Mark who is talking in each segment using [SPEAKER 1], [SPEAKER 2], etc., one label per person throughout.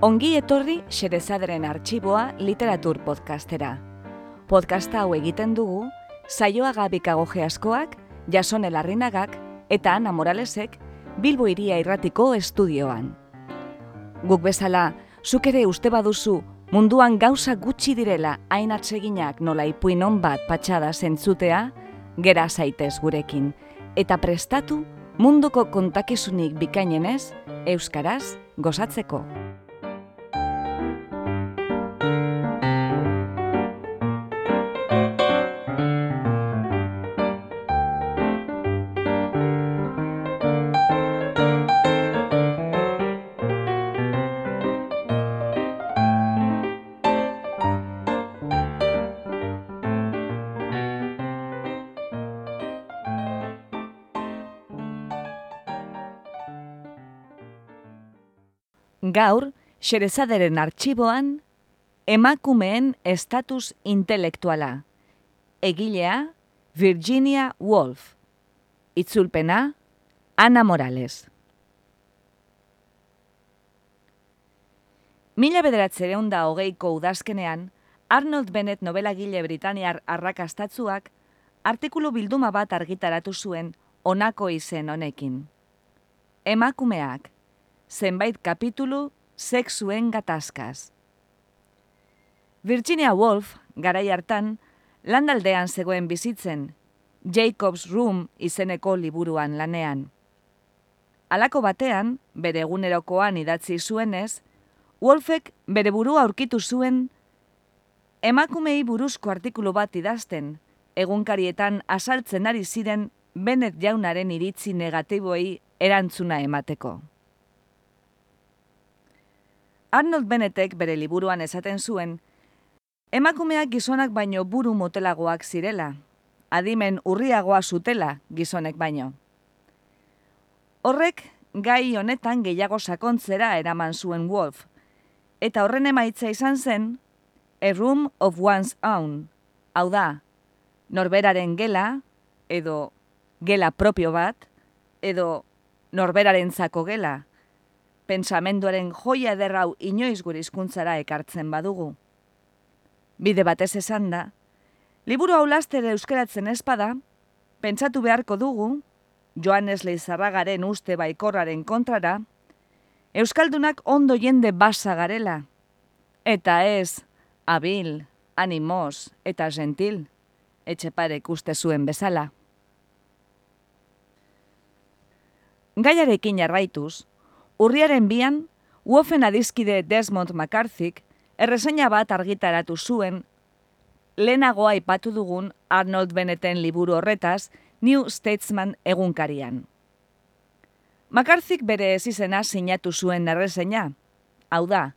[SPEAKER 1] Ongi etorri Xerezaderen arxiboa literatur podcastera. Podcasta hau egiten dugu, saioa gabikago geaskoak, jason elarrinagak eta Ana Moralesek Bilbo iria irratiko estudioan. Guk bezala, zuk ere uste baduzu munduan gauza gutxi direla hain atseginak nola ipuin hon bat patxada zentzutea, gera zaitez gurekin, eta prestatu munduko kontakizunik bikainenez, Euskaraz gozatzeko. Gaur, Xerezaderen arxiboan, emakumeen estatus intelektuala. Egilea, Virginia Woolf. Itzulpena, Ana Morales. Mila bederatzereun da hogeiko udazkenean, Arnold Bennett novelagile Britaniar arrakastatzuak artikulu bilduma bat argitaratu zuen honako izen honekin. Emakumeak, zenbait kapitulu sexuen gatazkaz. Virginia Woolf, garai hartan, landaldean zegoen bizitzen, Jacob's Room izeneko liburuan lanean. Halako batean, bere egunerokoan idatzi zuenez, Wolfek bere burua aurkitu zuen emakumei buruzko artikulu bat idazten, egunkarietan asaltzen ari ziren Bennett jaunaren iritzi negatiboei erantzuna emateko. Arnold Bennettek bere liburuan esaten zuen, emakumeak gizonak baino buru motelagoak zirela, adimen urriagoa zutela gizonek baino. Horrek, gai honetan gehiago sakontzera eraman zuen Wolf, eta horren emaitza izan zen, A Room of One's Own, hau da, norberaren gela, edo gela propio bat, edo norberaren zako gela, pensamenduaren joia ederrau inoiz gure hizkuntzara ekartzen badugu. Bide batez esan da, liburu hau lastere euskaratzen espada, pentsatu beharko dugu, Joanes Leizarragaren uste baikorraren kontrara, Euskaldunak ondo jende basa garela, eta ez, abil, animos eta gentil, etxeparek uste zuen bezala. Gaiarekin jarraituz, Urriaren bian, Wofen adizkide Desmond McCarthyk erreseina bat argitaratu zuen lehenagoa aipatu dugun Arnold Bennetten liburu horretaz New Statesman egunkarian. McCarthyk bere ezizena sinatu zuen erreseina, hau da,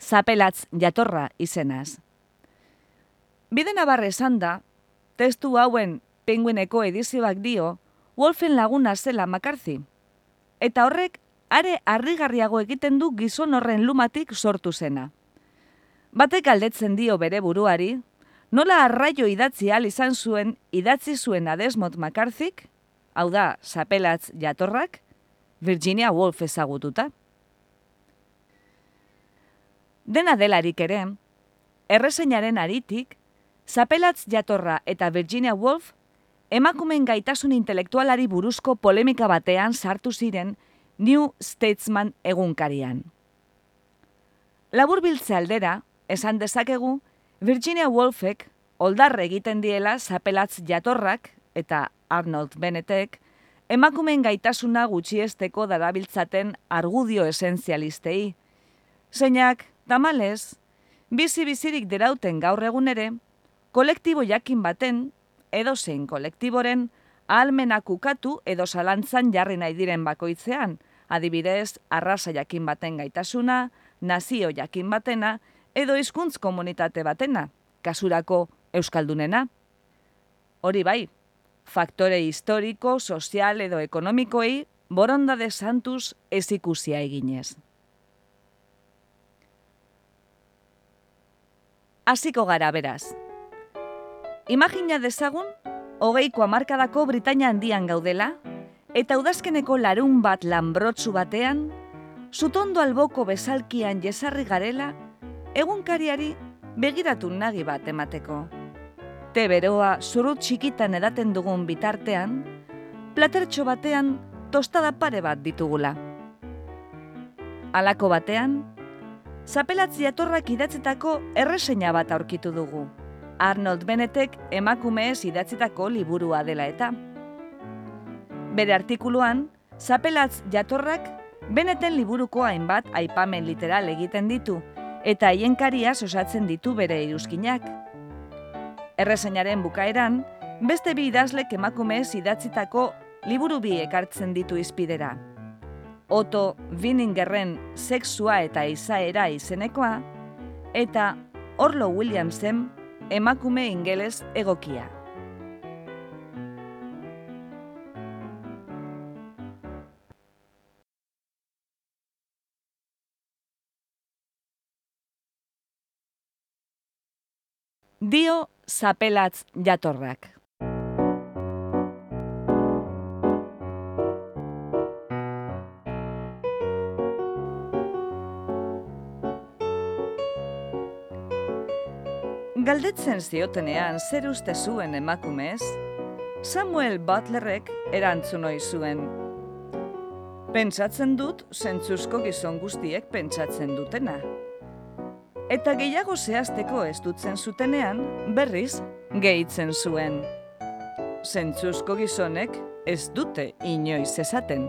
[SPEAKER 1] zapelatz jatorra izenaz. Bide nabarre esan da, testu hauen penguineko edizioak dio, Wolfen laguna zela McCarthy, eta horrek are harrigarriago egiten du gizon horren lumatik sortu zena. Batek aldetzen dio bere buruari, nola arraio idatzi al izan zuen idatzi zuen Adesmot McCarthyk, hau da, sapelatz jatorrak, Virginia Woolf ezagututa. Dena delarik ere, errezeinaren aritik, zapelatz jatorra eta Virginia Woolf emakumen gaitasun intelektualari buruzko polemika batean sartu ziren New Statesman egunkarian. Labur aldera, esan dezakegu, Virginia Woolfek oldarre egiten diela zapelatz jatorrak eta Arnold Bennettek emakumen gaitasuna gutxiesteko darabiltzaten argudio esenzialistei. Zeinak, tamales, bizi-bizirik derauten gaur egun ere, kolektibo jakin baten, edo zein kolektiboren, ahalmenak ukatu edo zalantzan jarri nahi diren bakoitzean, adibidez, arrasa jakin baten gaitasuna, nazio jakin batena, edo hizkuntz komunitate batena, kasurako euskaldunena. Hori bai, faktore historiko, sozial edo ekonomikoei boronda de santus ez ikusia eginez. Hasiko gara beraz. Imagina dezagun hogeiko hamarkadako Britainia handian gaudela, eta udazkeneko larun bat lanbrotzu batean, zutondo alboko bezalkian jesarri garela, egunkariari begiratu nagi bat emateko. Te beroa zurut txikitan edaten dugun bitartean, platertxo batean tostada pare bat ditugula. Alako batean, zapelatzi atorrak idatzetako erreseina bat aurkitu dugu. Arnold Benetek emakumeez idatzitako liburua dela eta. Bere artikuluan, zapelatz jatorrak Beneten liburuko hainbat aipamen literal egiten ditu, eta haienkaria osatzen ditu bere iruzkinak. Errezainaren bukaeran, beste bi idazlek emakumeez idatzitako liburu bi ekartzen ditu izpidera. Otto Winningerren sexua eta izaera izenekoa, eta Orlo Williamsen emakume ingeles egokia. Dio zapelatz jatorrak. Galdetzen ziotenean zer uste zuen emakumez, Samuel Butlerrek erantzun ohi zuen. Pentsatzen dut, zentzuzko gizon guztiek pentsatzen dutena. Eta gehiago zehazteko ez dutzen zutenean, berriz, gehitzen zuen. Zentzuzko gizonek ez dute inoiz esaten.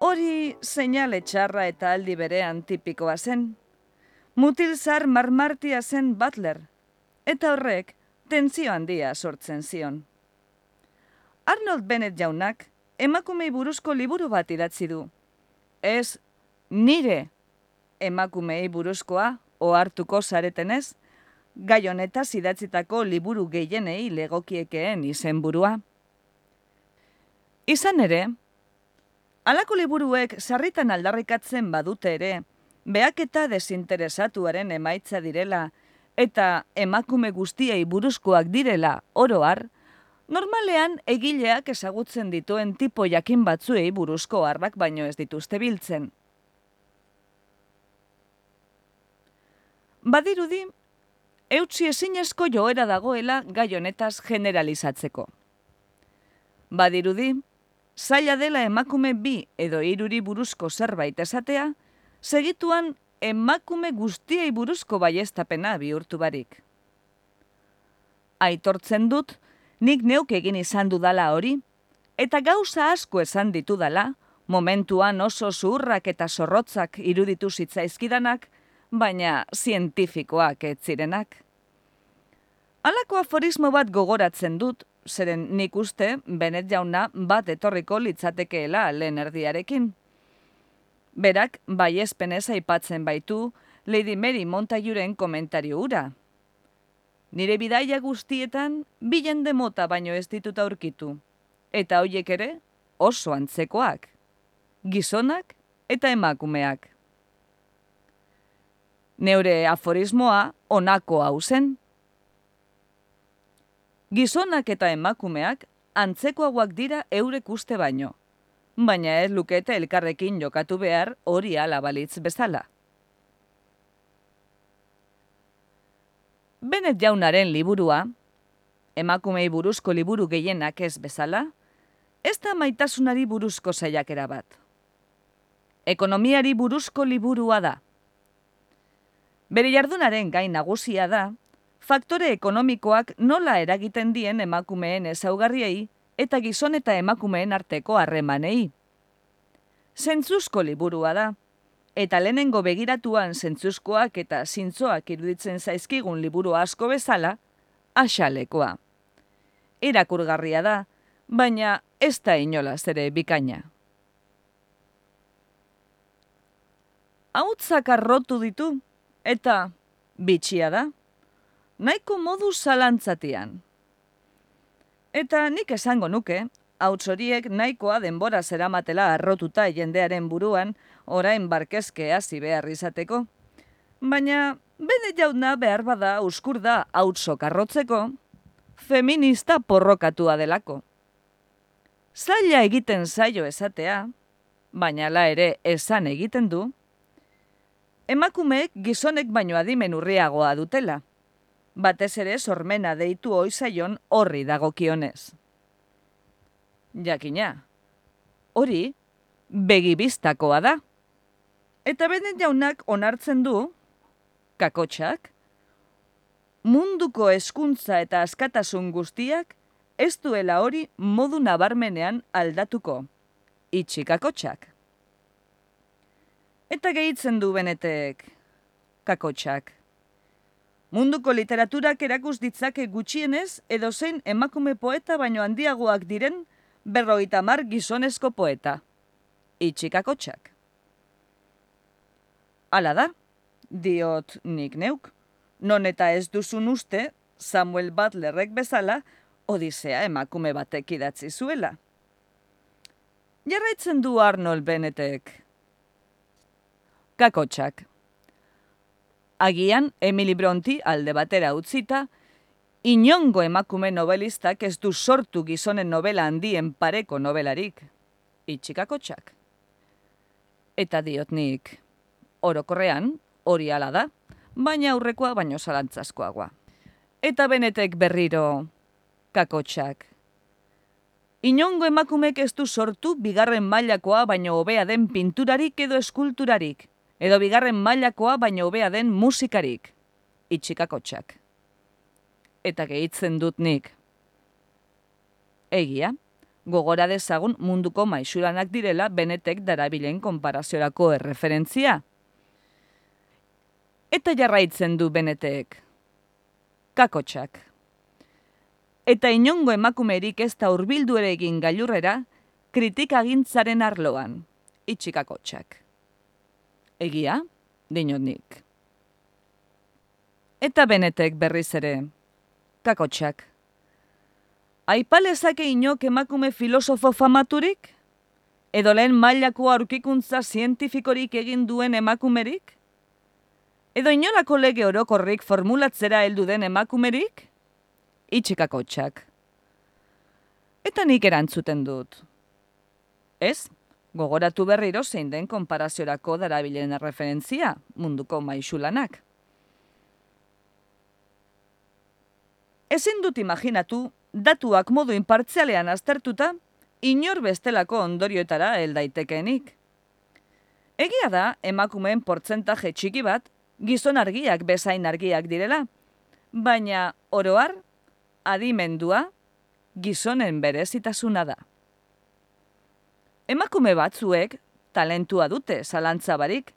[SPEAKER 1] Hori seinale txarra eta aldi berean tipikoa zen. Mutilzar marmartia zen Butler, eta horrek tentzio handia sortzen zion. Arnold Bennett jaunak emakumei buruzko liburu bat idatzi du. Ez nire emakumei buruzkoa ohartuko zaretenez, gai honetaz idatzitako liburu gehienei legokiekeen izenburua. Izan ere, Alako liburuek sarritan aldarrikatzen badute ere, beak eta desinteresatuaren emaitza direla, eta emakume guztiei buruzkoak direla oroar, normalean egileak ezagutzen dituen tipo jakin batzuei buruzko harrak baino ez dituzte biltzen. Badirudi, eutsi ezinezko joera dagoela gai honetaz generalizatzeko. Badirudi, zaila dela emakume bi edo iruri buruzko zerbait esatea, segituan emakume guztiei buruzko baiestapena bihurtu barik. Aitortzen dut, nik neuk egin izan dudala hori, eta gauza asko esan ditu dala, momentuan oso zuhurrak eta zorrotzak iruditu zitzaizkidanak, baina zientifikoak ez zirenak. Halako aforismo bat gogoratzen dut, zeren nik uste, benet jauna bat etorriko litzatekeela lehen erdiarekin. Berak, bai aipatzen baitu, Lady Mary Montaiuren komentario ura. Nire bidaia guztietan, bilen demota baino ez ditut aurkitu. Eta hoiek ere, oso antzekoak. Gizonak eta emakumeak. Neure aforismoa onako hau zen. Gizonak eta emakumeak antzekoagoak dira eurek uste baino, baina ez lukete elkarrekin jokatu behar hori alabalitz bezala. Benet jaunaren liburua, emakumei buruzko liburu gehienak ez bezala, ez da maitasunari buruzko saiakera bat. Ekonomiari buruzko liburua da. Bere jardunaren gain nagusia da, faktore ekonomikoak nola eragiten dien emakumeen ezaugarriei eta gizon eta emakumeen arteko harremanei. Zentzuzko liburua da, eta lehenengo begiratuan zentzuzkoak eta zintzoak iruditzen zaizkigun liburu asko bezala, asalekoa. Irakurgarria da, baina ez da inolaz ere bikaina. Hautzak arrotu ditu, eta bitxia da nahiko modu zalantzatian. Eta nik esango nuke, hauts horiek nahikoa denbora zeramatela arrotuta jendearen buruan, orain barkezke hasi behar izateko. Baina, bene jauna behar bada uskur da hautsok arrotzeko, feminista porrokatua delako. Zaila egiten zaio esatea, baina la ere esan egiten du, emakumeek gizonek baino adimen urriagoa dutela, batez ere sormena deitu oizaion horri dagokionez. Jakina, hori begibiztakoa da. Eta benen jaunak onartzen du, kakotxak, munduko eskuntza eta askatasun guztiak ez duela hori modu nabarmenean aldatuko, itxi kakotxak. Eta gehitzen du benetek, kakotxak. Munduko literaturak erakus ditzake gutxienez edo zein emakume poeta baino handiagoak diren berroita mar gizonezko poeta. Itxikakotxak. Hala da, diot nik neuk, non eta ez duzun uste Samuel Butlerrek bezala Odisea emakume batek idatzi zuela. Jarraitzen du Arnold Benetek. Kakotxak. Agian, Emily Bronti alde batera utzita, inongo emakume novelistak ez du sortu gizonen novela handien pareko novelarik. Itxikakotxak. Eta diot nik, orokorrean, hori ala da, baina aurrekoa baino zalantzazkoagoa. Eta benetek berriro, kakotxak. Inongo emakumek ez du sortu bigarren mailakoa baino hobea den pinturarik edo eskulturarik, edo bigarren mailakoa baino hobea den musikarik, itxikakotxak. Eta gehitzen dut nik. Egia, gogora dezagun munduko maixuranak direla benetek darabilen konparaziorako erreferentzia. Eta jarraitzen du benetek. Kakotxak. Eta inongo emakumerik ez da urbildu ere egin gailurrera, kritikagintzaren arloan, itxikakotxak. Egia, dinot Eta benetek berriz ere, kakotxak. Aipalezake inok emakume filosofo famaturik? Edo lehen mailako aurkikuntza zientifikorik egin duen emakumerik? Edo inolako lege orokorrik formulatzera heldu den emakumerik? Itxikako txak. Eta nik erantzuten dut. Ez, gogoratu berriro zein den konparaziorako darabilen referentzia munduko maixulanak. Ezin dut imaginatu, datuak modu inpartzialean aztertuta, inor bestelako ondorioetara heldaitekeenik. Egia da, emakumeen portzentaje txiki bat gizon argiak bezain argiak direla, baina oroar adimendua gizonen berezitasuna da. Emakume batzuek talentua dute zalantza barik,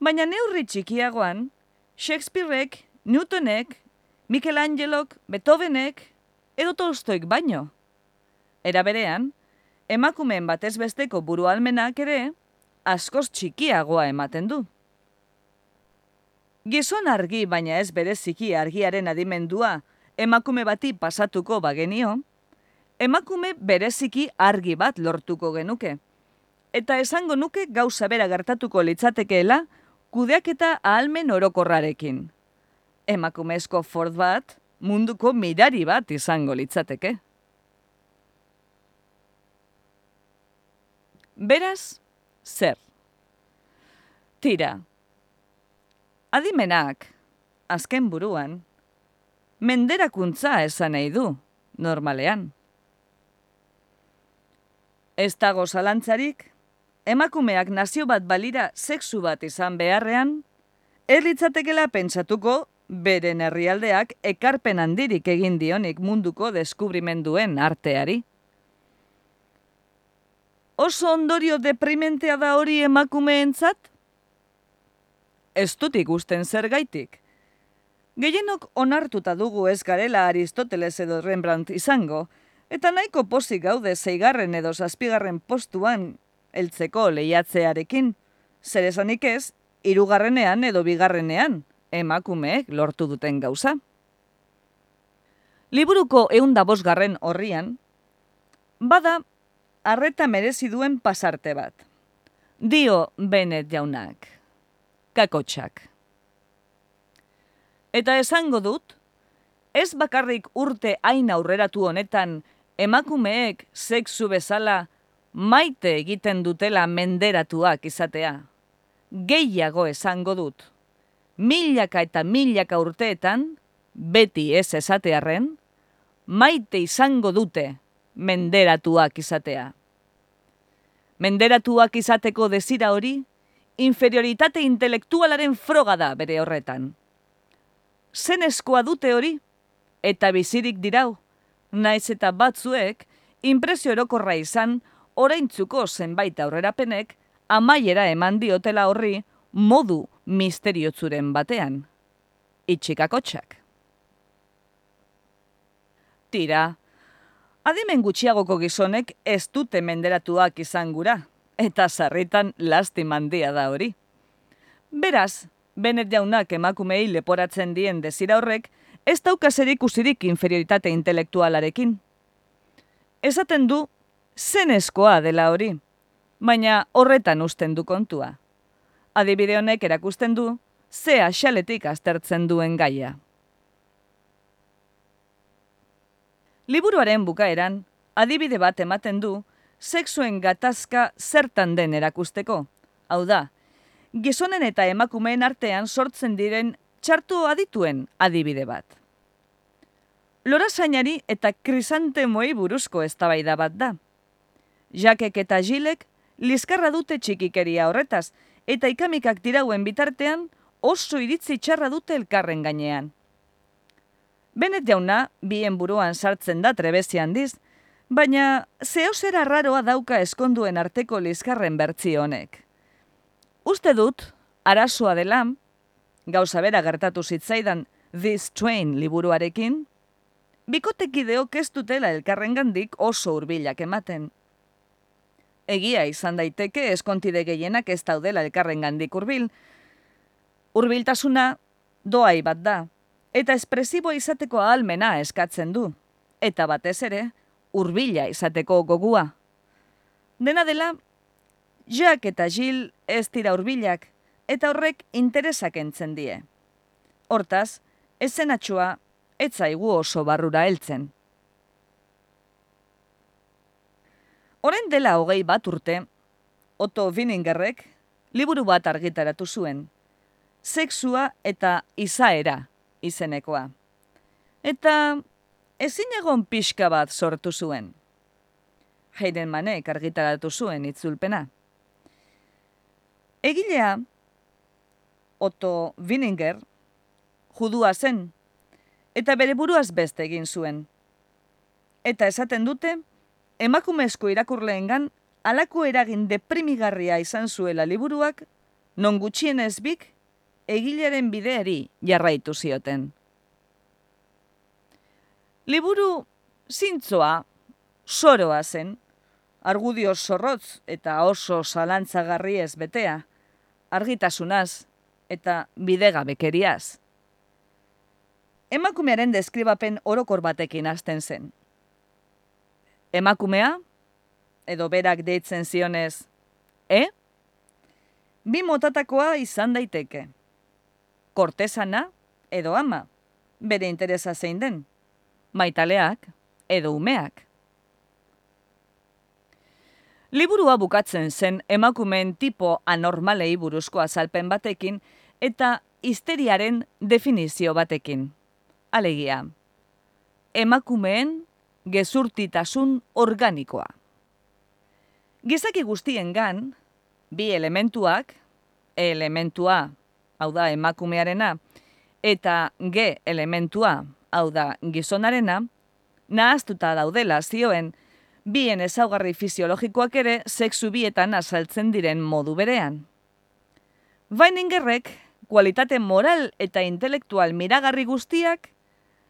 [SPEAKER 1] baina neurri txikiagoan Shakespearek, Newtonek, Michelangelok, Beethovenek edo Tolstoik baino. Era berean, emakumeen batez besteko burualmenak ere askoz txikiagoa ematen du. Gizon argi baina ez bereziki argiaren adimendua emakume bati pasatuko bagenio, emakume bereziki argi bat lortuko genuke. Eta esango nuke gauza bera gertatuko litzatekeela kudeak eta ahalmen orokorrarekin. Emakumezko Ford bat munduko mirari bat izango litzateke. Beraz, zer? Tira, Adimenak, azken buruan, menderakuntza esan nahi du, normalean. Ez dago zalantzarik, emakumeak nazio bat balira sexu bat izan beharrean, erritzatekela pentsatuko beren herrialdeak ekarpen handirik egin dionik munduko deskubrimenduen arteari. Oso ondorio deprimentea da hori emakumeentzat? Ez dut ikusten zer gaitik. Gehienok onartuta dugu ez garela Aristoteles edo Rembrandt izango, eta nahiko pozik gaude zeigarren edo zazpigarren postuan heltzeko lehiatzearekin, zer esanik ez, irugarrenean edo bigarrenean, emakumeek lortu duten gauza. Liburuko eunda bosgarren horrian, bada, arreta merezi duen pasarte bat. Dio Benet jaunak kakotxak. Eta esango dut, ez bakarrik urte hain aurreratu honetan emakumeek sexu bezala maite egiten dutela menderatuak izatea. Gehiago esango dut. Milaka eta milaka urteetan, beti ez esatearren, maite izango dute menderatuak izatea. Menderatuak izateko desira hori, inferioritate intelektualaren froga da bere horretan. Zenezkoa dute hori, eta bizirik dirau, naiz eta batzuek, impresio erokorra izan, oraintzuko zenbait aurrerapenek, amaiera eman diotela horri, modu misteriotzuren batean. Itxikakotxak. Tira, adimen gutxiagoko gizonek ez dute menderatuak izan gura, eta sarritan lasti mandia da hori. Beraz, benet jaunak emakumei leporatzen dien dezira horrek, ez daukazerik usirik inferioritate intelektualarekin. Esaten du, zenezkoa dela hori, baina horretan usten du kontua. Adibide honek erakusten du, ze xaletik aztertzen duen gaia. Liburuaren bukaeran, adibide bat ematen du, sexuen gatazka zertan den erakusteko. Hau da, gizonen eta emakumeen artean sortzen diren txartu adituen adibide bat. Lora zainari eta krisante moi buruzko eztabaida bat da. Jakek eta Gilek liskarra dute txikikeria horretaz, eta ikamikak dirauen bitartean oso iritzi txarra dute elkarren gainean. Benet jauna, bien buruan sartzen da trebezi handiz, baina zehozera raroa dauka eskonduen arteko liskarren bertzi honek. Uste dut, arazoa dela, gauza bera gertatu zitzaidan This Train liburuarekin, bikotekideok ez dutela elkarren gandik oso hurbilak ematen. Egia izan daiteke eskontide gehienak ez daudela elkarren gandik hurbil. Hurbiltasuna doai bat da, eta espresibo izateko ahalmena eskatzen du, eta batez ere, hurbila izateko gogua. Dena dela, Jack eta Jill ez dira hurbilak, eta horrek interesak entzen die. Hortaz, ezen atxua, etzaigu oso barrura heltzen. Horen dela hogei bat urte, Otto Winingerrek liburu bat argitaratu zuen. Sexua eta izaera izenekoa. Eta ezin egon pixka bat sortu zuen. Heiden manek argitaratu zuen itzulpena. Egilea, Otto Wininger, judua zen, eta bere buruaz beste egin zuen. Eta esaten dute, emakumezko irakurleengan alako eragin deprimigarria izan zuela liburuak, non gutxien ezbik, egileren bideari jarraitu zioten. Liburu zintzoa, soroa zen, argudio zorrotz eta oso zalantzagarri ez betea, argitasunaz eta bidegabekeriaz. Emakumearen deskribapen orokor batekin hasten zen. Emakumea, edo berak deitzen zionez, e? Bi motatakoa izan daiteke. Kortesana edo ama, bere interesa zein den. Maitaleak edo umeak. Liburua bukatzen zen emakumeen tipo anormalei buruzko azalpen batekin eta histeriaren definizio batekin. Alegia, emakumeen gezurtitasun organikoa. Gizaki guztien gan, bi elementuak, elementua, hau da emakumearena, eta ge elementua, hau da gizonarena, nahaztuta daudela zioen, bien ezaugarri fisiologikoak ere sexu bietan azaltzen diren modu berean. Weiningerrek, kualitate moral eta intelektual miragarri guztiak,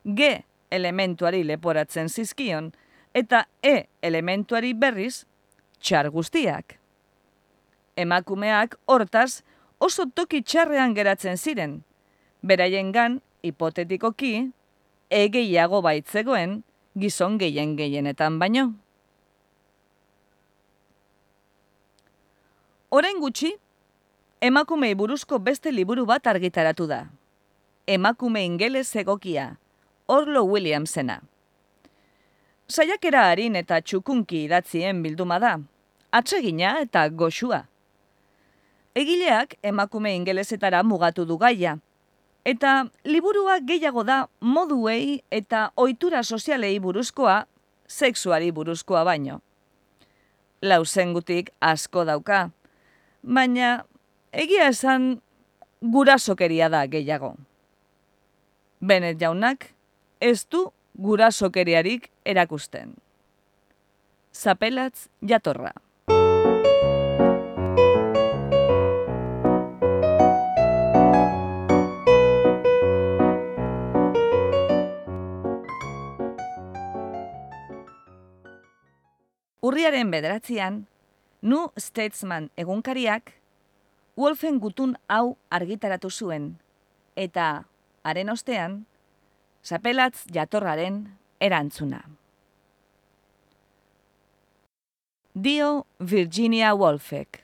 [SPEAKER 1] G elementuari leporatzen zizkion, eta E elementuari berriz, txar guztiak. Emakumeak, hortaz, oso toki txarrean geratzen ziren, beraien gan, hipotetikoki, egeiago baitzegoen, gizon gehien gehienetan baino. Orain gutxi, emakumei buruzko beste liburu bat argitaratu da. Emakume ingeles egokia, Orlo Williamsena. Saiakera harin eta txukunki idatzien bilduma da, atsegina eta goxua. Egileak emakume ingelesetara mugatu du gaia, eta liburua gehiago da moduei eta ohitura sozialei buruzkoa, sexuari buruzkoa baino. Lausengutik asko dauka, baina egia esan gurasokeria da gehiago. Benet jaunak ez du gurasokeriarik erakusten. Zapelatz jatorra. Urriaren bederatzean, Nu Statesman egunkariak Wolfen gutun hau argitaratu zuen, eta haren ostean, zapelatz jatorraren erantzuna. Dio Virginia Woolfek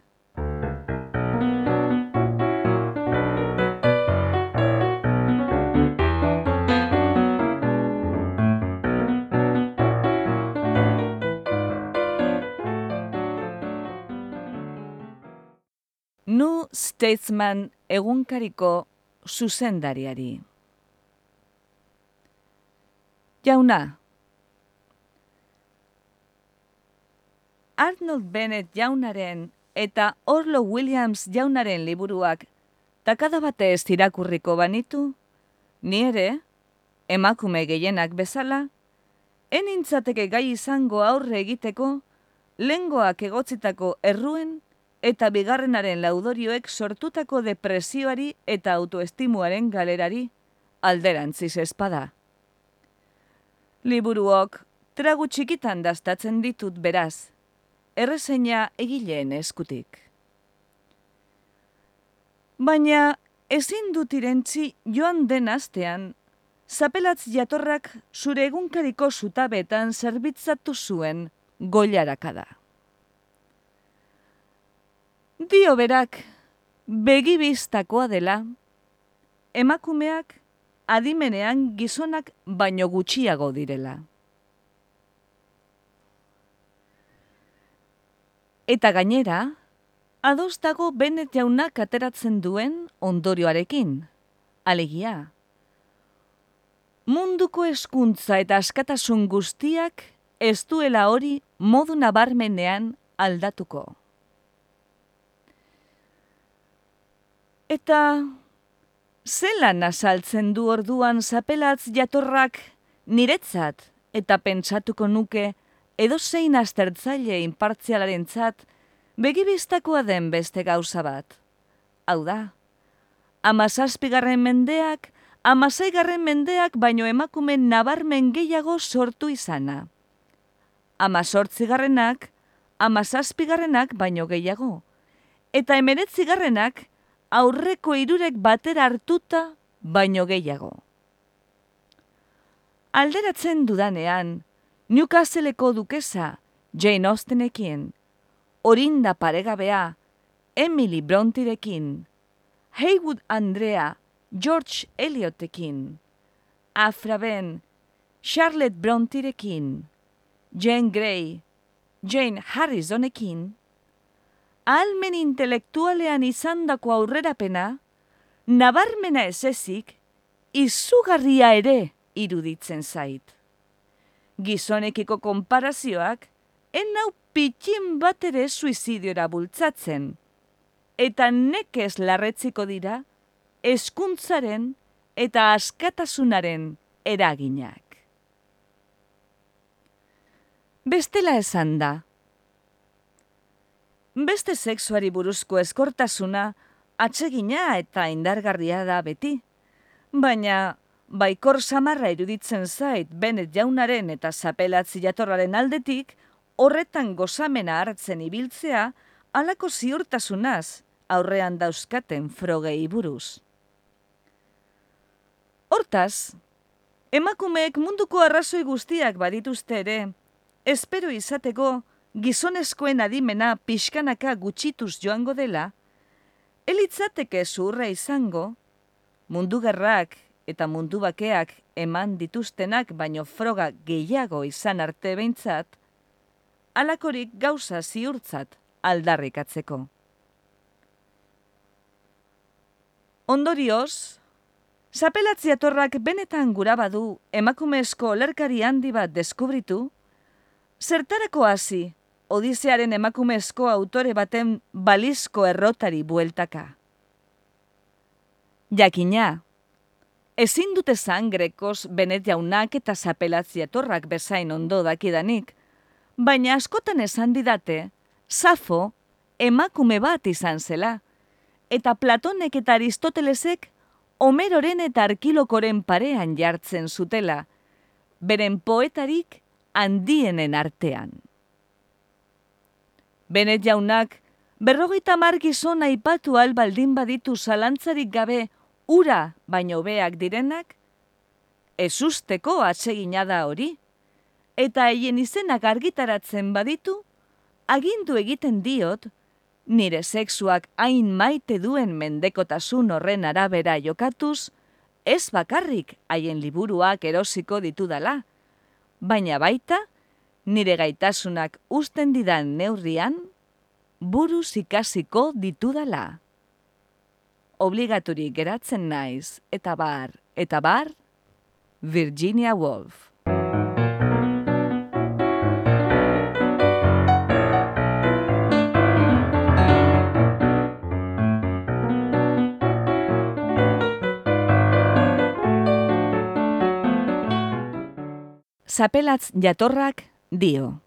[SPEAKER 1] Statesman egunkariko zuzendariari. Jauna. Arnold Bennett jaunaren eta Orlo Williams jaunaren liburuak takada batez irakurriko banitu, ni ere, emakume gehienak bezala, enintzateke gai izango aurre egiteko, lengoak egotzitako erruen eta bigarrenaren laudorioek sortutako depresioari eta autoestimuaren galerari alderantziz espada. Liburuok tragu txikitan dastatzen ditut beraz, errezeina egileen eskutik. Baina ezin dut irentzi joan den astean, zapelatz jatorrak zure egunkariko zutabetan zerbitzatu zuen goiarakada. Dio berak, begibiztakoa dela, emakumeak adimenean gizonak baino gutxiago direla. Eta gainera, adostago benet jaunak ateratzen duen ondorioarekin, alegia. Munduko eskuntza eta askatasun guztiak ez duela hori modu nabarmenean aldatuko. Eta zelan azaltzen du orduan zapelatz jatorrak niretzat eta pentsatuko nuke edo zein astertzaile inpartzialaren zat begibiztakoa den beste gauza bat. Hau da, amazazpigarren mendeak, amazaigarren mendeak baino emakumen nabarmen gehiago sortu izana. Amazortzigarrenak, amazazpigarrenak baino gehiago. Eta emeretzigarrenak, aurreko irurek batera hartuta baino gehiago. Alderatzen dudanean, Newcastleko dukesa Jane Austenekin, Orinda paregabea Emily Brontirekin, Haywood Andrea George Eliotekin, Afra Ben Charlotte Brontirekin, Jane Grey Jane Harrisonekin, almen intelektualean izandako aurrerapena, nabarmena ez ezik, izugarria ere iruditzen zait. Gizonekiko konparazioak, enau pitxin bat ere suizidiora bultzatzen, eta nekez larretziko dira, eskuntzaren eta askatasunaren eraginak. Bestela esan da, beste sexuari buruzko eskortasuna atsegina eta indargarria da beti. Baina, baikor samarra iruditzen zait benet jaunaren eta zapelatzi jatorraren aldetik, horretan gozamena hartzen ibiltzea, alako ziurtasunaz aurrean dauzkaten frogei buruz. Hortaz, emakumeek munduko arrazoi guztiak badituzte ere, espero izateko, gizonezkoen adimena pixkanaka gutxituz joango dela, elitzateke zurra izango, mundu gerrak eta mundu bakeak eman dituztenak baino froga gehiago izan arte behintzat, alakorik gauza ziurtzat aldarrikatzeko. Ondorioz, Zapelatziatorrak benetan gura badu emakumezko olerkari handi bat deskubritu, zertarako hasi Odisearen emakumezko autore baten balizko errotari bueltaka. Jakina, ezin dute zangrekoz benet jaunak eta zapelatziatorrak bezain ondo dakidanik, baina askotan esan didate, Safo emakume bat izan zela, eta Platonek eta Aristotelesek Homeroren eta Arkilokoren parean jartzen zutela, beren poetarik handienen artean. Benet jaunak, berrogeita margizona ipatu albaldin baditu zalantzarik gabe ura baino beak direnak, ez usteko atsegina da hori, eta haien izenak argitaratzen baditu, agindu egiten diot, nire sexuak hain maite duen mendekotasun horren arabera jokatuz, ez bakarrik haien liburuak erosiko ditudala, baina baita, nire gaitasunak usten didan neurrian, buruz ikasiko ditudala. Obligaturik geratzen naiz, eta bar, eta bar, Virginia Woolf. Zapelatz jatorrak dio.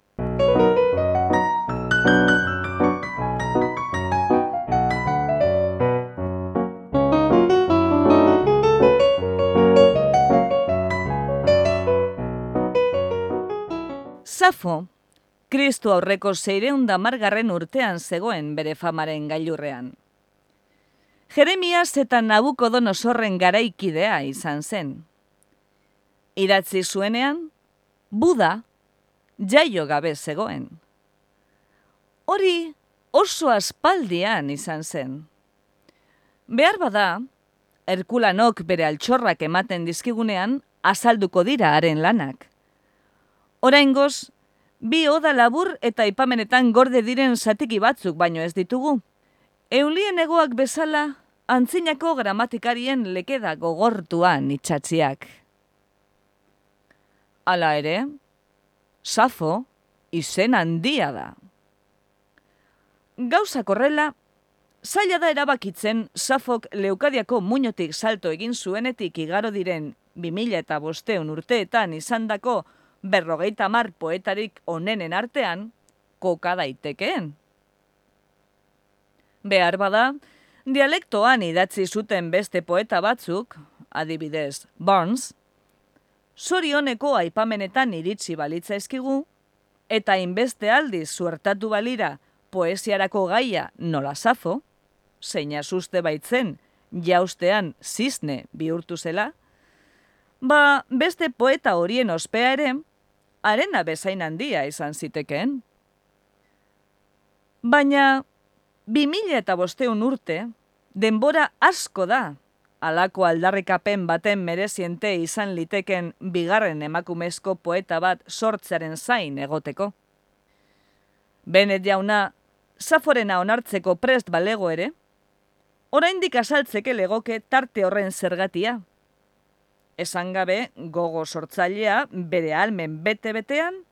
[SPEAKER 1] Zafo, Kristu aurreko zeireunda margarren urtean zegoen bere famaren gailurrean. Jeremias eta Nabukodonosorren garaikidea izan zen. Idatzi zuenean, Buda jaio gabe zegoen. Hori oso aspaldian izan zen. Behar bada, Herkulanok bere altxorrak ematen dizkigunean azalduko dira haren lanak. Oraingoz, bi oda labur eta ipamenetan gorde diren zatiki batzuk baino ez ditugu. Eulien egoak bezala, antzinako gramatikarien lekeda gogortuan itxatziak. Hala ere, Safo izen handia da. Gauza korrela, zaila da erabakitzen Safok leukadiako muñotik salto egin zuenetik igaro diren 2000 eta bosteun urteetan izandako berrogeita mar poetarik onenen artean, koka daitekeen. Behar bada, dialektoan idatzi zuten beste poeta batzuk, adibidez Barnes, Zorioneko aipamenetan iritsi balitza eskigu, eta inbeste aldiz zuertatu balira poesiarako gaia nola safo, zeina suste baitzen jaustean zizne bihurtu zela, ba beste poeta horien ospea ere, arena bezain handia izan zitekeen. Baina, bi mila eta bosteun urte, denbora asko da alako aldarrikapen baten mereziente izan liteken bigarren emakumezko poeta bat sortzaren zain egoteko. Benet jauna, zaforena onartzeko prest balego ere, oraindik asaltzeke legoke tarte horren zergatia. Esan gabe, gogo sortzailea bere almen bete-betean,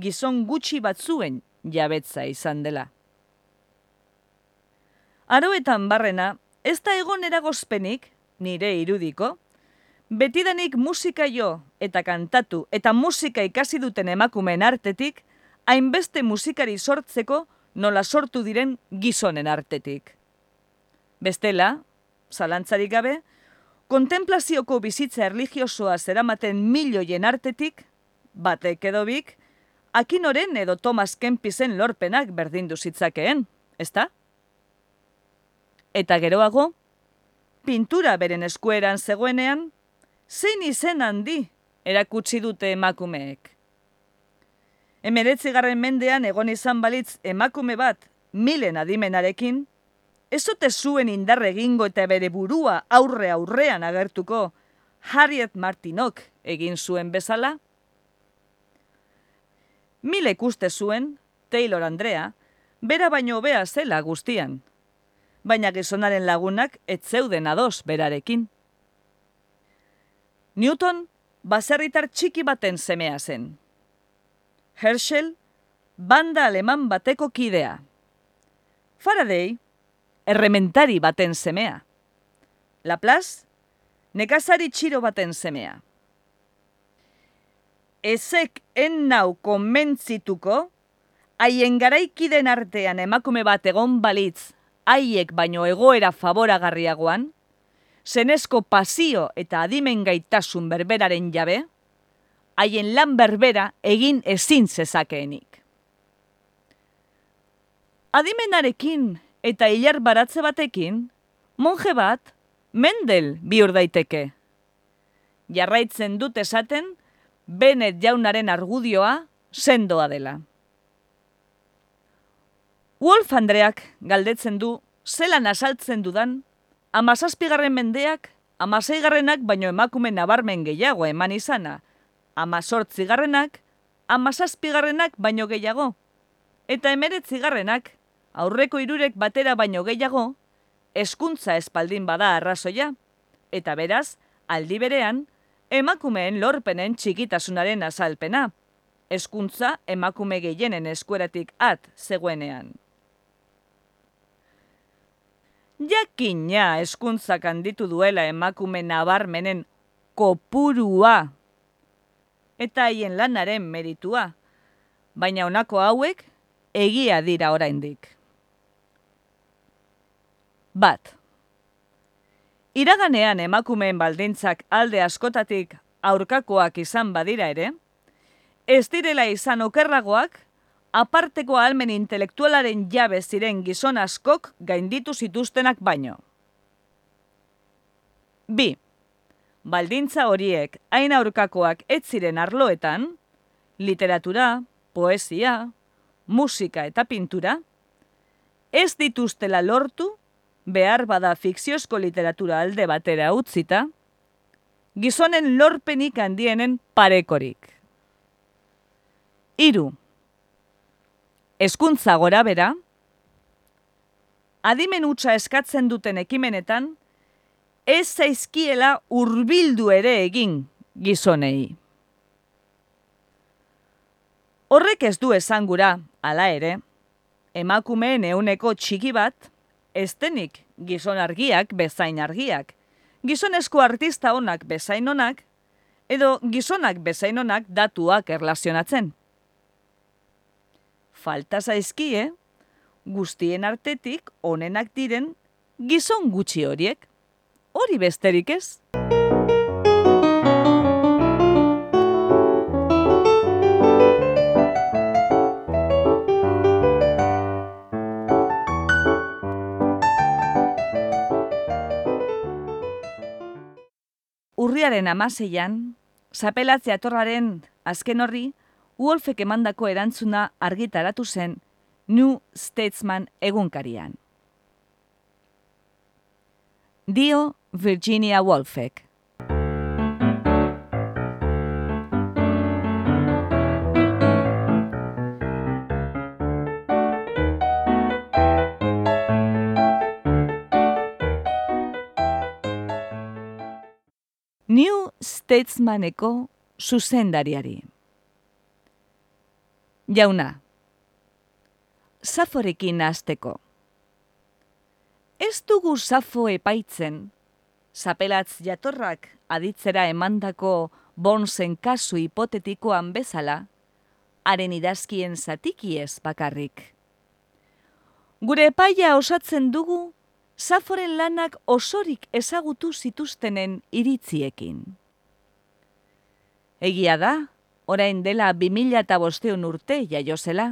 [SPEAKER 1] gizon gutxi batzuen jabetza izan dela. Aroetan barrena, ez da egon eragozpenik, nire irudiko, betidanik musika jo eta kantatu eta musika ikasi duten emakumeen artetik, hainbeste musikari sortzeko nola sortu diren gizonen artetik. Bestela, zalantzarik gabe, kontemplazioko bizitza erligiosoa zeramaten milioien artetik, batek edo bik, akinoren edo Thomas Kempisen lorpenak berdindu zitzakeen, ezta? Eta geroago, pintura beren eskueran zegoenean, zein izen handi erakutsi dute emakumeek. Emeretzi garren mendean egon izan balitz emakume bat milen adimenarekin, ez zuten zuen indarre egingo eta bere burua aurre aurrean agertuko, Harriet Martinok egin zuen bezala? Mile ikuste zuen, Taylor Andrea, bera baino hobea zela guztian, baina gizonaren lagunak ez zeuden ados berarekin. Newton baserritar txiki baten semea zen. Herschel, banda aleman bateko kidea. Faraday, errementari baten semea. Laplace, nekazari txiro baten semea. Ezek en nau konmentzituko, haien garaikiden artean emakume bat egon balitz, haiek baino egoera favoragarriagoan, zenezko pasio eta adimen gaitasun berberaren jabe, haien lan berbera egin ezin zezakeenik. Adimenarekin eta hilar baratze batekin, monje bat, mendel bihur daiteke. Jarraitzen dut esaten, Benet jaunaren argudioa sendoa dela. Wolf Andreak galdetzen du zelan asaltzen dudan, amazazpigarren mendeak, amaseigarrenak baino emakume nabarmen gehiago eman izana, amazortzigarrenak, amazazpigarrenak baino gehiago, eta emeretzigarrenak, aurreko irurek batera baino gehiago, eskuntza espaldin bada arrazoia, eta beraz, aldi berean, emakumeen lorpenen txikitasunaren azalpena. Eskuntza emakume gehienen eskueratik at zegoenean. Jakina eskuntzak handitu duela emakume nabarmenen kopurua eta haien lanaren meritua, baina honako hauek egia dira oraindik. Bat. Iraganean emakumeen baldintzak alde askotatik aurkakoak izan badira ere, ez direla izan okerragoak, aparteko almen intelektualaren jabe ziren gizon askok gainditu zituztenak baino. Bi, baldintza horiek hain aurkakoak ez ziren arloetan, literatura, poesia, musika eta pintura, ez dituztela lortu behar bada fikziozko literatura alde batera utzita, gizonen lorpenik handienen parekorik. Iru. Eskuntza gora bera, adimen utza eskatzen duten ekimenetan, ez zaizkiela hurbildu ere egin gizonei. Horrek ez du esangura, hala ere, emakumeen euneko txiki bat, estenik gizon argiak bezain argiak, gizonezko artista onak bezain onak, edo gizonak bezain onak datuak erlazionatzen. Falta zaizkie, guztien artetik onenak diren gizon gutxi horiek. Hori besterik ez? Urriaren amaseian, zapelatzea torraren azken horri, Wolfek emandako erantzuna argitaratu zen New Statesman egunkarian. Dio Virginia Woolfek. New Statesmaneko zuzendariari. Jauna, Zaforekin azteko. Ez dugu Zafo epaitzen, zapelatz jatorrak aditzera emandako bonzen kasu hipotetikoan bezala, haren idazkien zatikiez bakarrik. Gure epaia osatzen dugu Zaforen lanak osorik ezagutu zituztenen iritziekin. Egia da, orain dela 2005 urte jaiozela.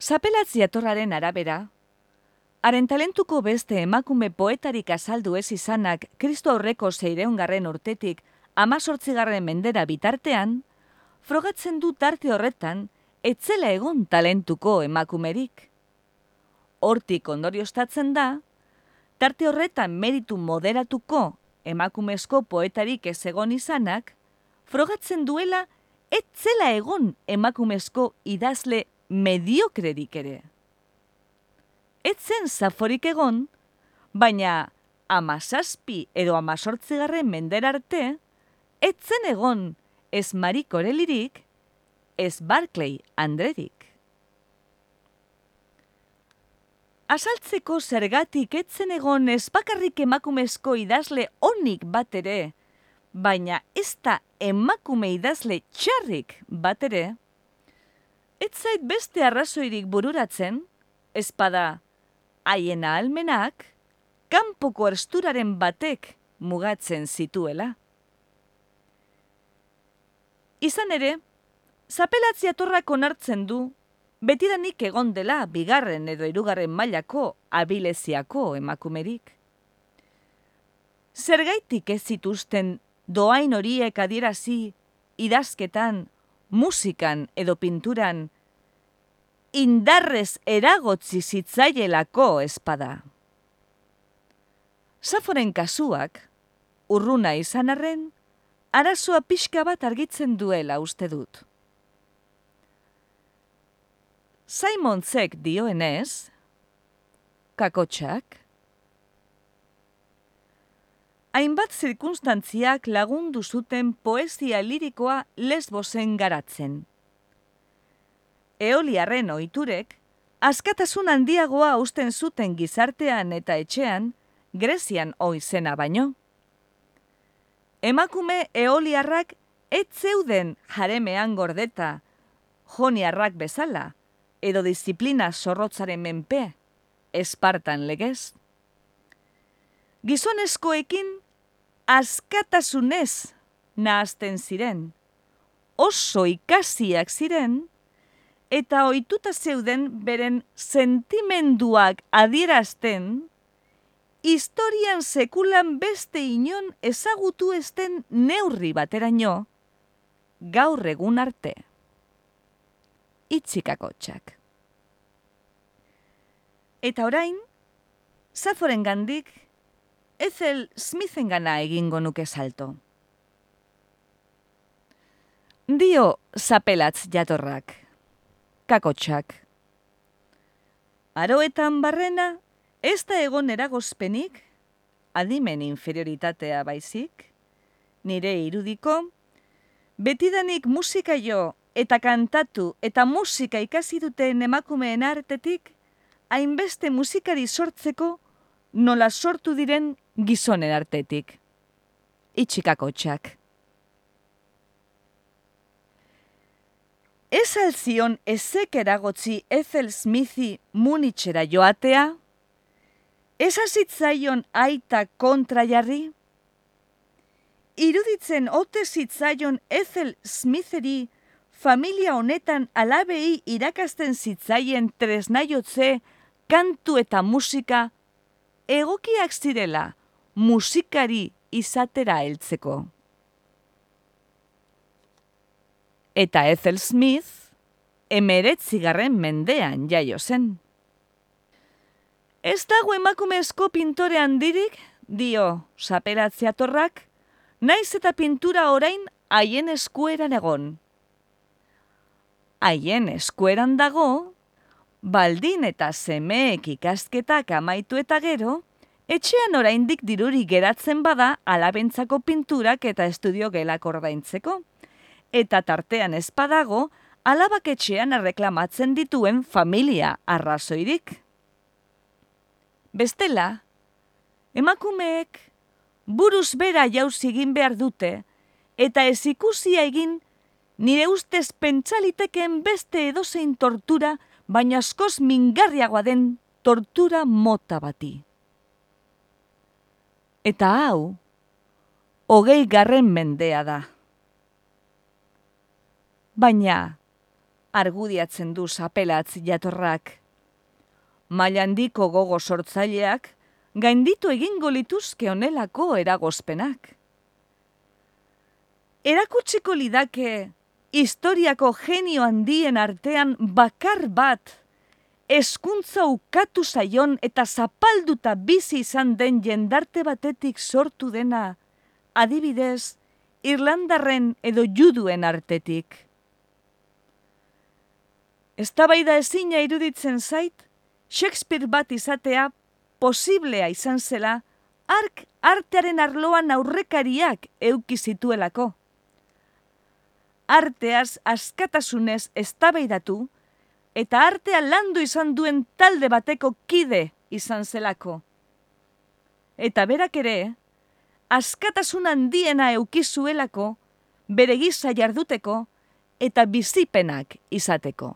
[SPEAKER 1] Zapelatzi atorraren arabera, haren talentuko beste emakume poetarik azaldu ez izanak Kristo aurreko zeireungarren urtetik amazortzigarren mendera bitartean, frogatzen du tarte horretan, etzela egon talentuko emakumerik hortik ondorioztatzen da, Tarte horretan meritu moderatuko emakumezko poetarik ez egon izanak, frogatzen duela etzela egon emakumezko idazle mediokrerik ere. Etzen zaforik egon, baina amazazpi edo amazortzigarren mender arte, etzen egon ez Marik Orelirik, ez Barclay Andredik. Azaltzeko zergatik etzen egon ez bakarrik emakumezko idazle onik bat ere, baina ez da emakume idazle txarrik bat ere, ez zait beste arrazoirik bururatzen, ezpada haien almenak, kanpoko ersturaren batek mugatzen zituela. Izan ere, zapelatzia torrak onartzen du, betidanik egon dela bigarren edo hirugarren mailako abileziako emakumerik. Zergaitik ez zituzten doain horiek adierazi idazketan, musikan edo pinturan, indarrez eragotzi zitzaielako espada. Zaforen kasuak, urruna izan arren, arazoa pixka bat argitzen duela uste dut. Simon Zek dioenez, kakotxak, hainbat zirkunstantziak lagundu zuten poesia lirikoa lesbosen garatzen. Eoliarren oiturek, askatasun handiagoa usten zuten gizartean eta etxean, Grezian oizena baino. Emakume eoliarrak ez zeuden jaremean gordeta, joniarrak bezala, edo disiplina zorrotzaren menpe, espartan legez. Gizonezkoekin askatasunez nahazten ziren, oso ikasiak ziren, eta ohituta zeuden beren sentimenduak adierazten, historian sekulan beste inon ezagutu esten neurri bateraino, gaur egun arte itxikako txak. Eta orain, Zaforen gandik, Ethel Smithen gana egingo nuke salto. Dio zapelatz jatorrak, kakotxak. Aroetan barrena, ez da egon eragozpenik, adimen inferioritatea baizik, nire irudiko, betidanik musika jo eta kantatu eta musika ikasi duten emakumeen artetik, hainbeste musikari sortzeko nola sortu diren gizonen artetik. Itxikako txak. Ez alzion ezek eragotzi Ethel Smithi munitxera joatea? Ez azitzaion aita kontra jarri? Iruditzen ote zitzaion Ethel Smitheri familia honetan alabei irakasten zitzaien tresnaiotze, kantu eta musika, egokiak zirela musikari izatera heltzeko. Eta Ethel Smith, emeretzigarren mendean jaio zen. Ez dago emakumezko pintore handirik, dio saperatziatorrak, naiz eta pintura orain haien eskueran egon haien eskueran dago, baldin eta semeek ikasketak amaitu eta gero, etxean oraindik diruri geratzen bada alabentzako pinturak eta estudio gelak ordaintzeko. Eta tartean espadago, alabak etxean erreklamatzen dituen familia arrazoirik. Bestela, emakumeek buruz bera jauz egin behar dute, eta ez ikusia egin nire ustez pentsalitekeen beste edozein tortura, baina askoz mingarriagoa den tortura mota bati. Eta hau, hogei garren mendea da. Baina, argudiatzen du zapelatz jatorrak, mailandiko gogo sortzaileak, gainditu egingo lituzke onelako eragozpenak. Erakutsiko lidake historiako genio handien artean bakar bat, eskuntza ukatu zaion eta zapalduta bizi izan den jendarte batetik sortu dena, adibidez, Irlandarren edo juduen artetik. Eztabaida ezina iruditzen zait, Shakespeare bat izatea posiblea izan zela, ark artearen arloan aurrekariak euki zituelako. Arteaz askatasunez eztabaidatu eta artea landu izan duen talde bateko kide izan zelako. Eta berak ere, askatasun handiena eukizuelako, bere gisa jarduteko eta bizipenak izateko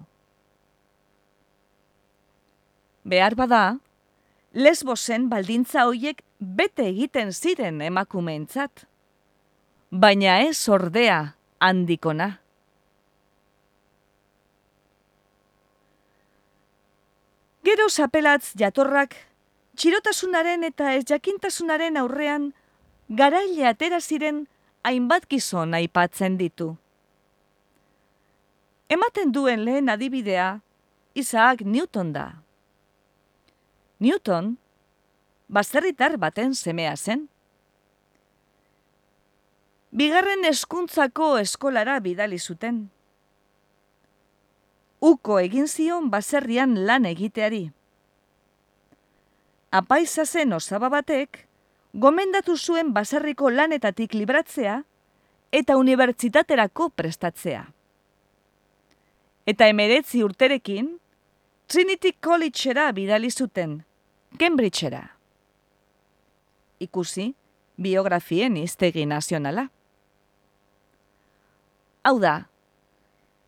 [SPEAKER 1] behar bada, lesbosen baldintza hoiek bete egiten ziren emakumeentzat. Baina ez ordea handikona. Gero zapelatz jatorrak, txirotasunaren eta ez jakintasunaren aurrean, garaile atera ziren hainbat gizon aipatzen ditu. Ematen duen lehen adibidea, Isaac Newton da. Newton, baserritar baten semea zen. Bigarren eskuntzako eskolara bidali zuten. Uko egin zion baserrian lan egiteari. Apaiza zen osaba batek, gomendatu zuen baserriko lanetatik libratzea eta unibertsitaterako prestatzea. Eta emeretzi urterekin, Trinity Collegera bidali zuten, Cambridgera. Ikusi, biografien iztegi nazionala. Hau da,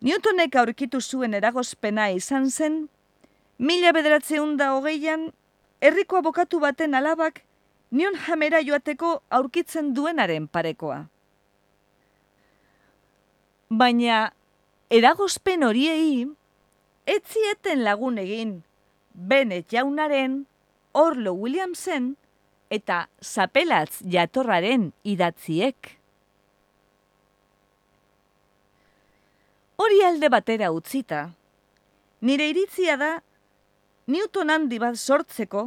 [SPEAKER 1] Newtonek aurkitu zuen eragozpena izan zen, mila bederatzeun da hogeian, herriko abokatu baten alabak, nion jamera joateko aurkitzen duenaren parekoa. Baina, eragozpen horiei, etzieten lagun egin, Bennett jaunaren, Orlo Williamsen eta Zapelatz jatorraren idatziek. Hori alde batera utzita, nire iritzia da Newton handi bat sortzeko,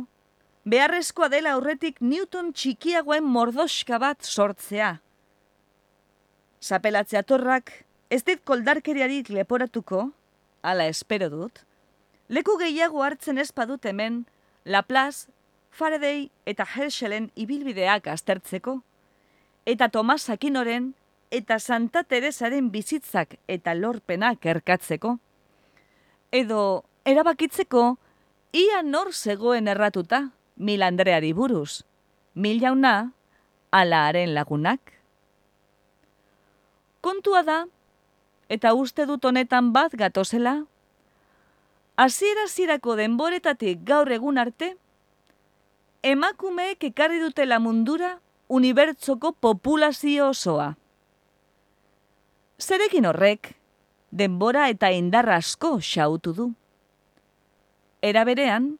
[SPEAKER 1] beharrezkoa dela aurretik Newton txikiagoen mordoska bat sortzea. Zapelatz jatorrak ez dit koldarkeriarik leporatuko, ala espero dut, leku gehiago hartzen ez padut hemen, Laplace, Faraday eta Herschelen ibilbideak aztertzeko, eta Tomas Aquinoren eta Santa Teresaren bizitzak eta lorpenak erkatzeko, edo erabakitzeko ia nor zegoen erratuta mil Andreari buruz, mil jauna alaaren lagunak. Kontua da, eta uste dut honetan bat gatozela, hasiera zirako denboretatik gaur egun arte, emakumeek ekarri dutela mundura unibertsoko populazio osoa. Zerekin horrek, denbora eta indarra asko xautu du. Era berean,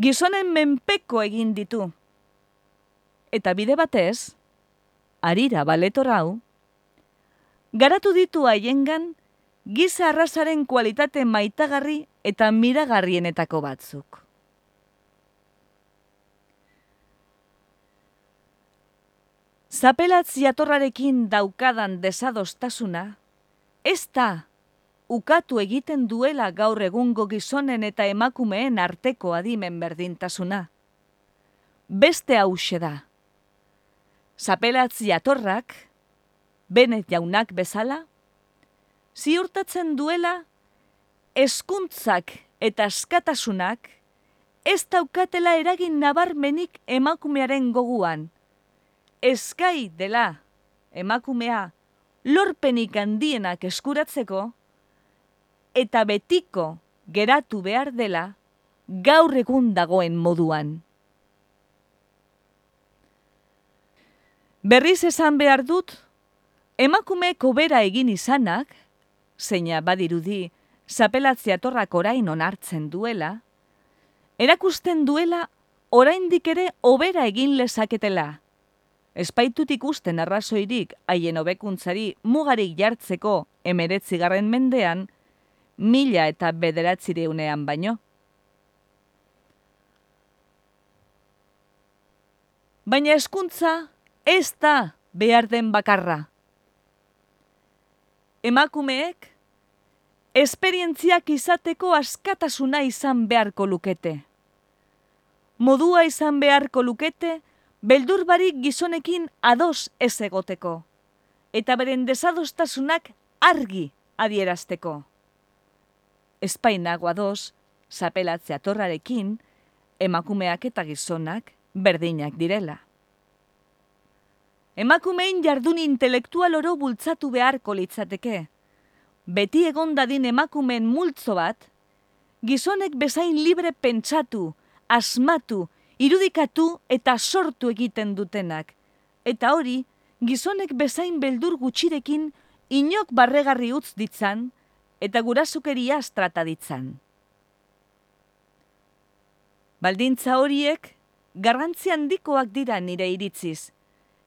[SPEAKER 1] gizonen menpeko egin ditu. Eta bide batez, arira baletorau, garatu ditu haiengan giza arrasaren kualitate maitagarri eta miragarrienetako batzuk. Zapelatz jatorrarekin daukadan desadostasuna, ez da ukatu egiten duela gaur egungo gizonen eta emakumeen arteko adimen berdintasuna. Beste hause da. Zapelatz jatorrak, benet jaunak bezala, ziurtatzen duela eskuntzak eta askatasunak ez daukatela eragin nabarmenik emakumearen goguan. Eskai dela emakumea lorpenik handienak eskuratzeko eta betiko geratu behar dela gaur egun dagoen moduan. Berriz esan behar dut, emakume kobera egin izanak, zeina badirudi, zapelatzea torrak orain onartzen duela, erakusten duela oraindik ere obera egin lezaketela. Espaitut ikusten arrazoirik haien hobekuntzari mugarik jartzeko emeretzigarren mendean, mila eta bederatzireunean baino. Baina eskuntza ez da behar den bakarra. Emakumeek, esperientziak izateko askatasuna izan beharko lukete. Modua izan beharko lukete, beldur barik gizonekin ados ez egoteko, eta beren desadostasunak argi adierazteko. Espainago ados, zapelatzea torrarekin, emakumeak eta gizonak berdinak direla. Emakumein jardun intelektual oro bultzatu beharko litzateke. Beti egon dadin emakumeen multzo bat, gizonek bezain libre pentsatu, asmatu, irudikatu eta sortu egiten dutenak. Eta hori, gizonek bezain beldur gutxirekin inok barregarri utz ditzan eta gurasukeria trata ditzan. Baldintza horiek garrantzi handikoak dira nire iritziz,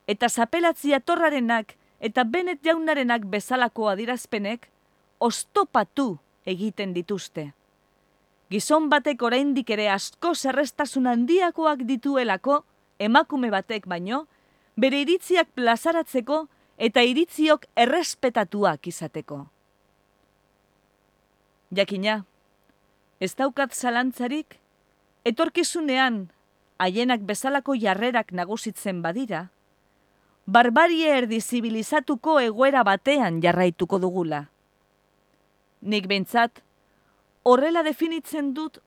[SPEAKER 1] eta zapelatzia torrarenak eta benet jaunarenak bezalako adirazpenek ostopatu egiten dituzte. Gizon batek oraindik ere asko zerrestasun handiakoak dituelako emakume batek baino, bere iritziak plazaratzeko eta iritziok errespetatuak izateko. Jakina, ez daukat zalantzarik, etorkizunean haienak bezalako jarrerak nagusitzen badira, barbarie erdizibilizatuko egoera batean jarraituko dugula. Nik behintzat, horrela definitzen dut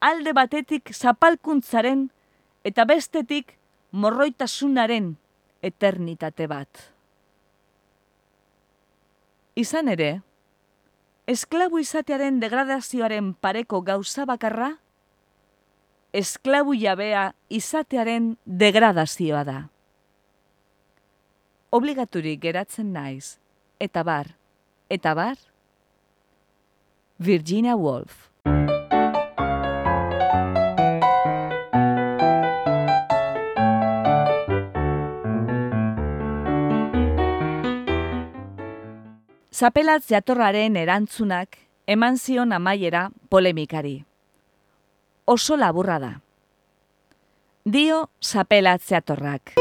[SPEAKER 1] alde batetik zapalkuntzaren eta bestetik morroitasunaren eternitate bat. Izan ere, esklabu izatearen degradazioaren pareko gauza bakarra, esklabu jabea izatearen degradazioa da. Obligaturik geratzen naiz, eta bar, eta bar, Virginia Woolf. Zapelatz jatorraren erantzunak eman zion amaiera polemikari. Oso laburra da. Dio zapelatz jatorrak.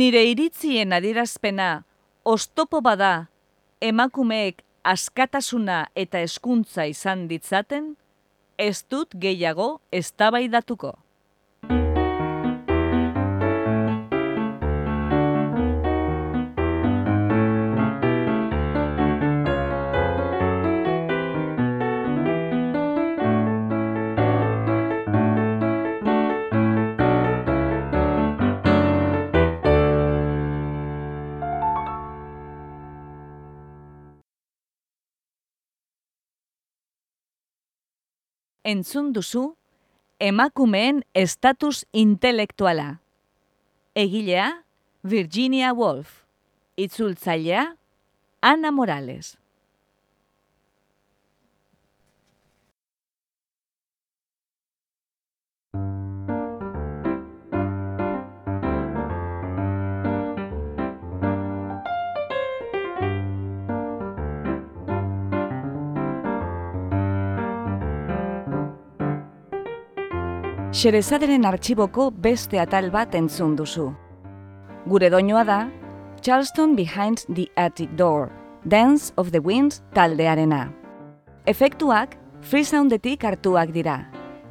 [SPEAKER 1] Nire iritzien adierazpena ostopo bada emakumeek askatasuna eta hezkuntza izan ditzaten, ez dut gehiago eztabaidatuko. Entzun duzu emakumeen estatus intelektuala. Egilea Virginia Woolf, itzultzailea Ana Morales. Xerezaderen artxiboko beste atal bat entzun duzu. Gure doinoa da, Charleston Behind the Attic Door, Dance of the Wind taldearena. Efektuak freesoundetik hartuak dira.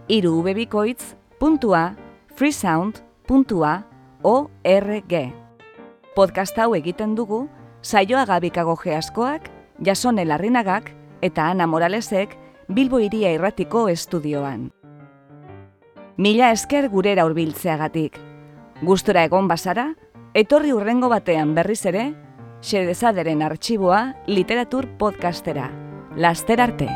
[SPEAKER 1] Iru ubebikoitz, puntua, freesound, puntua, org. Podcast hau egiten dugu, saioa gabikago geaskoak, jasone larrinagak eta Ana Moralesek Bilbo iria irratiko estudioan. Mila esker gurera hurbiltzeagatik. Gustura egon bazara, etorri urrengo batean berriz ere, xedezaderen arxiboa literatur podcastera. Laster arte!